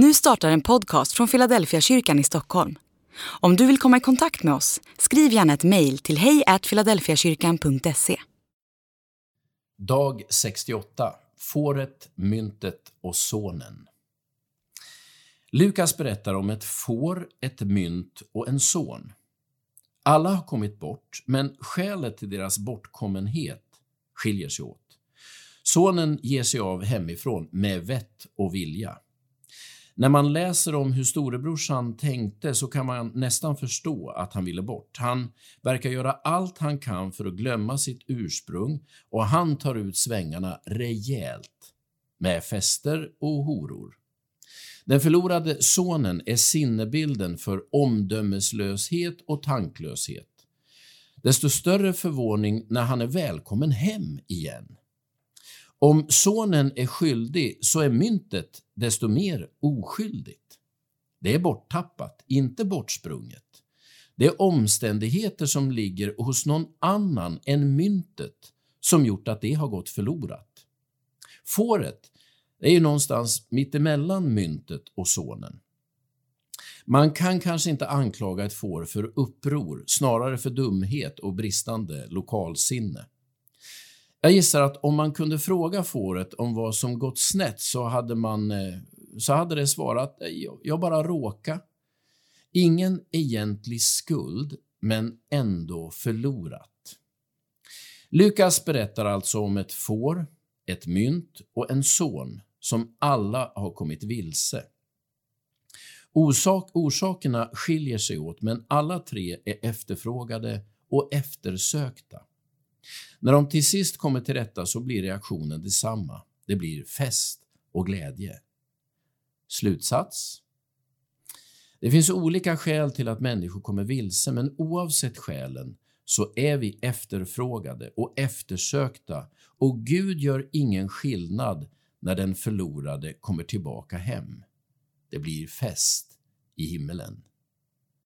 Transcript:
Nu startar en podcast från Philadelphia kyrkan i Stockholm. Om du vill komma i kontakt med oss, skriv gärna ett mejl till hejfiladelfiakyrkan.se. Dag 68. Fåret, myntet och sonen. Lukas berättar om ett får, ett mynt och en son. Alla har kommit bort, men skälet till deras bortkommenhet skiljer sig åt. Sonen ger sig av hemifrån med vett och vilja. När man läser om hur storebrorsan tänkte så kan man nästan förstå att han ville bort. Han verkar göra allt han kan för att glömma sitt ursprung och han tar ut svängarna rejält med fester och horor. Den förlorade sonen är sinnebilden för omdömeslöshet och tanklöshet. Desto större förvåning när han är välkommen hem igen. Om sonen är skyldig så är myntet desto mer oskyldigt. Det är borttappat, inte bortsprunget. Det är omständigheter som ligger hos någon annan än myntet som gjort att det har gått förlorat. Fåret är ju någonstans mittemellan myntet och sonen. Man kan kanske inte anklaga ett får för uppror, snarare för dumhet och bristande lokalsinne. Jag gissar att om man kunde fråga fåret om vad som gått snett så hade, man, eh, så hade det svarat eh, jag bara råka. Ingen egentlig skuld, men ändå förlorat. Lukas berättar alltså om ett får, ett mynt och en son som alla har kommit vilse. Orsak, orsakerna skiljer sig åt, men alla tre är efterfrågade och eftersökta. När de till sist kommer till rätta så blir reaktionen detsamma. Det blir fest och glädje. Slutsats? Det finns olika skäl till att människor kommer vilse, men oavsett skälen så är vi efterfrågade och eftersökta och Gud gör ingen skillnad när den förlorade kommer tillbaka hem. Det blir fest i himmelen.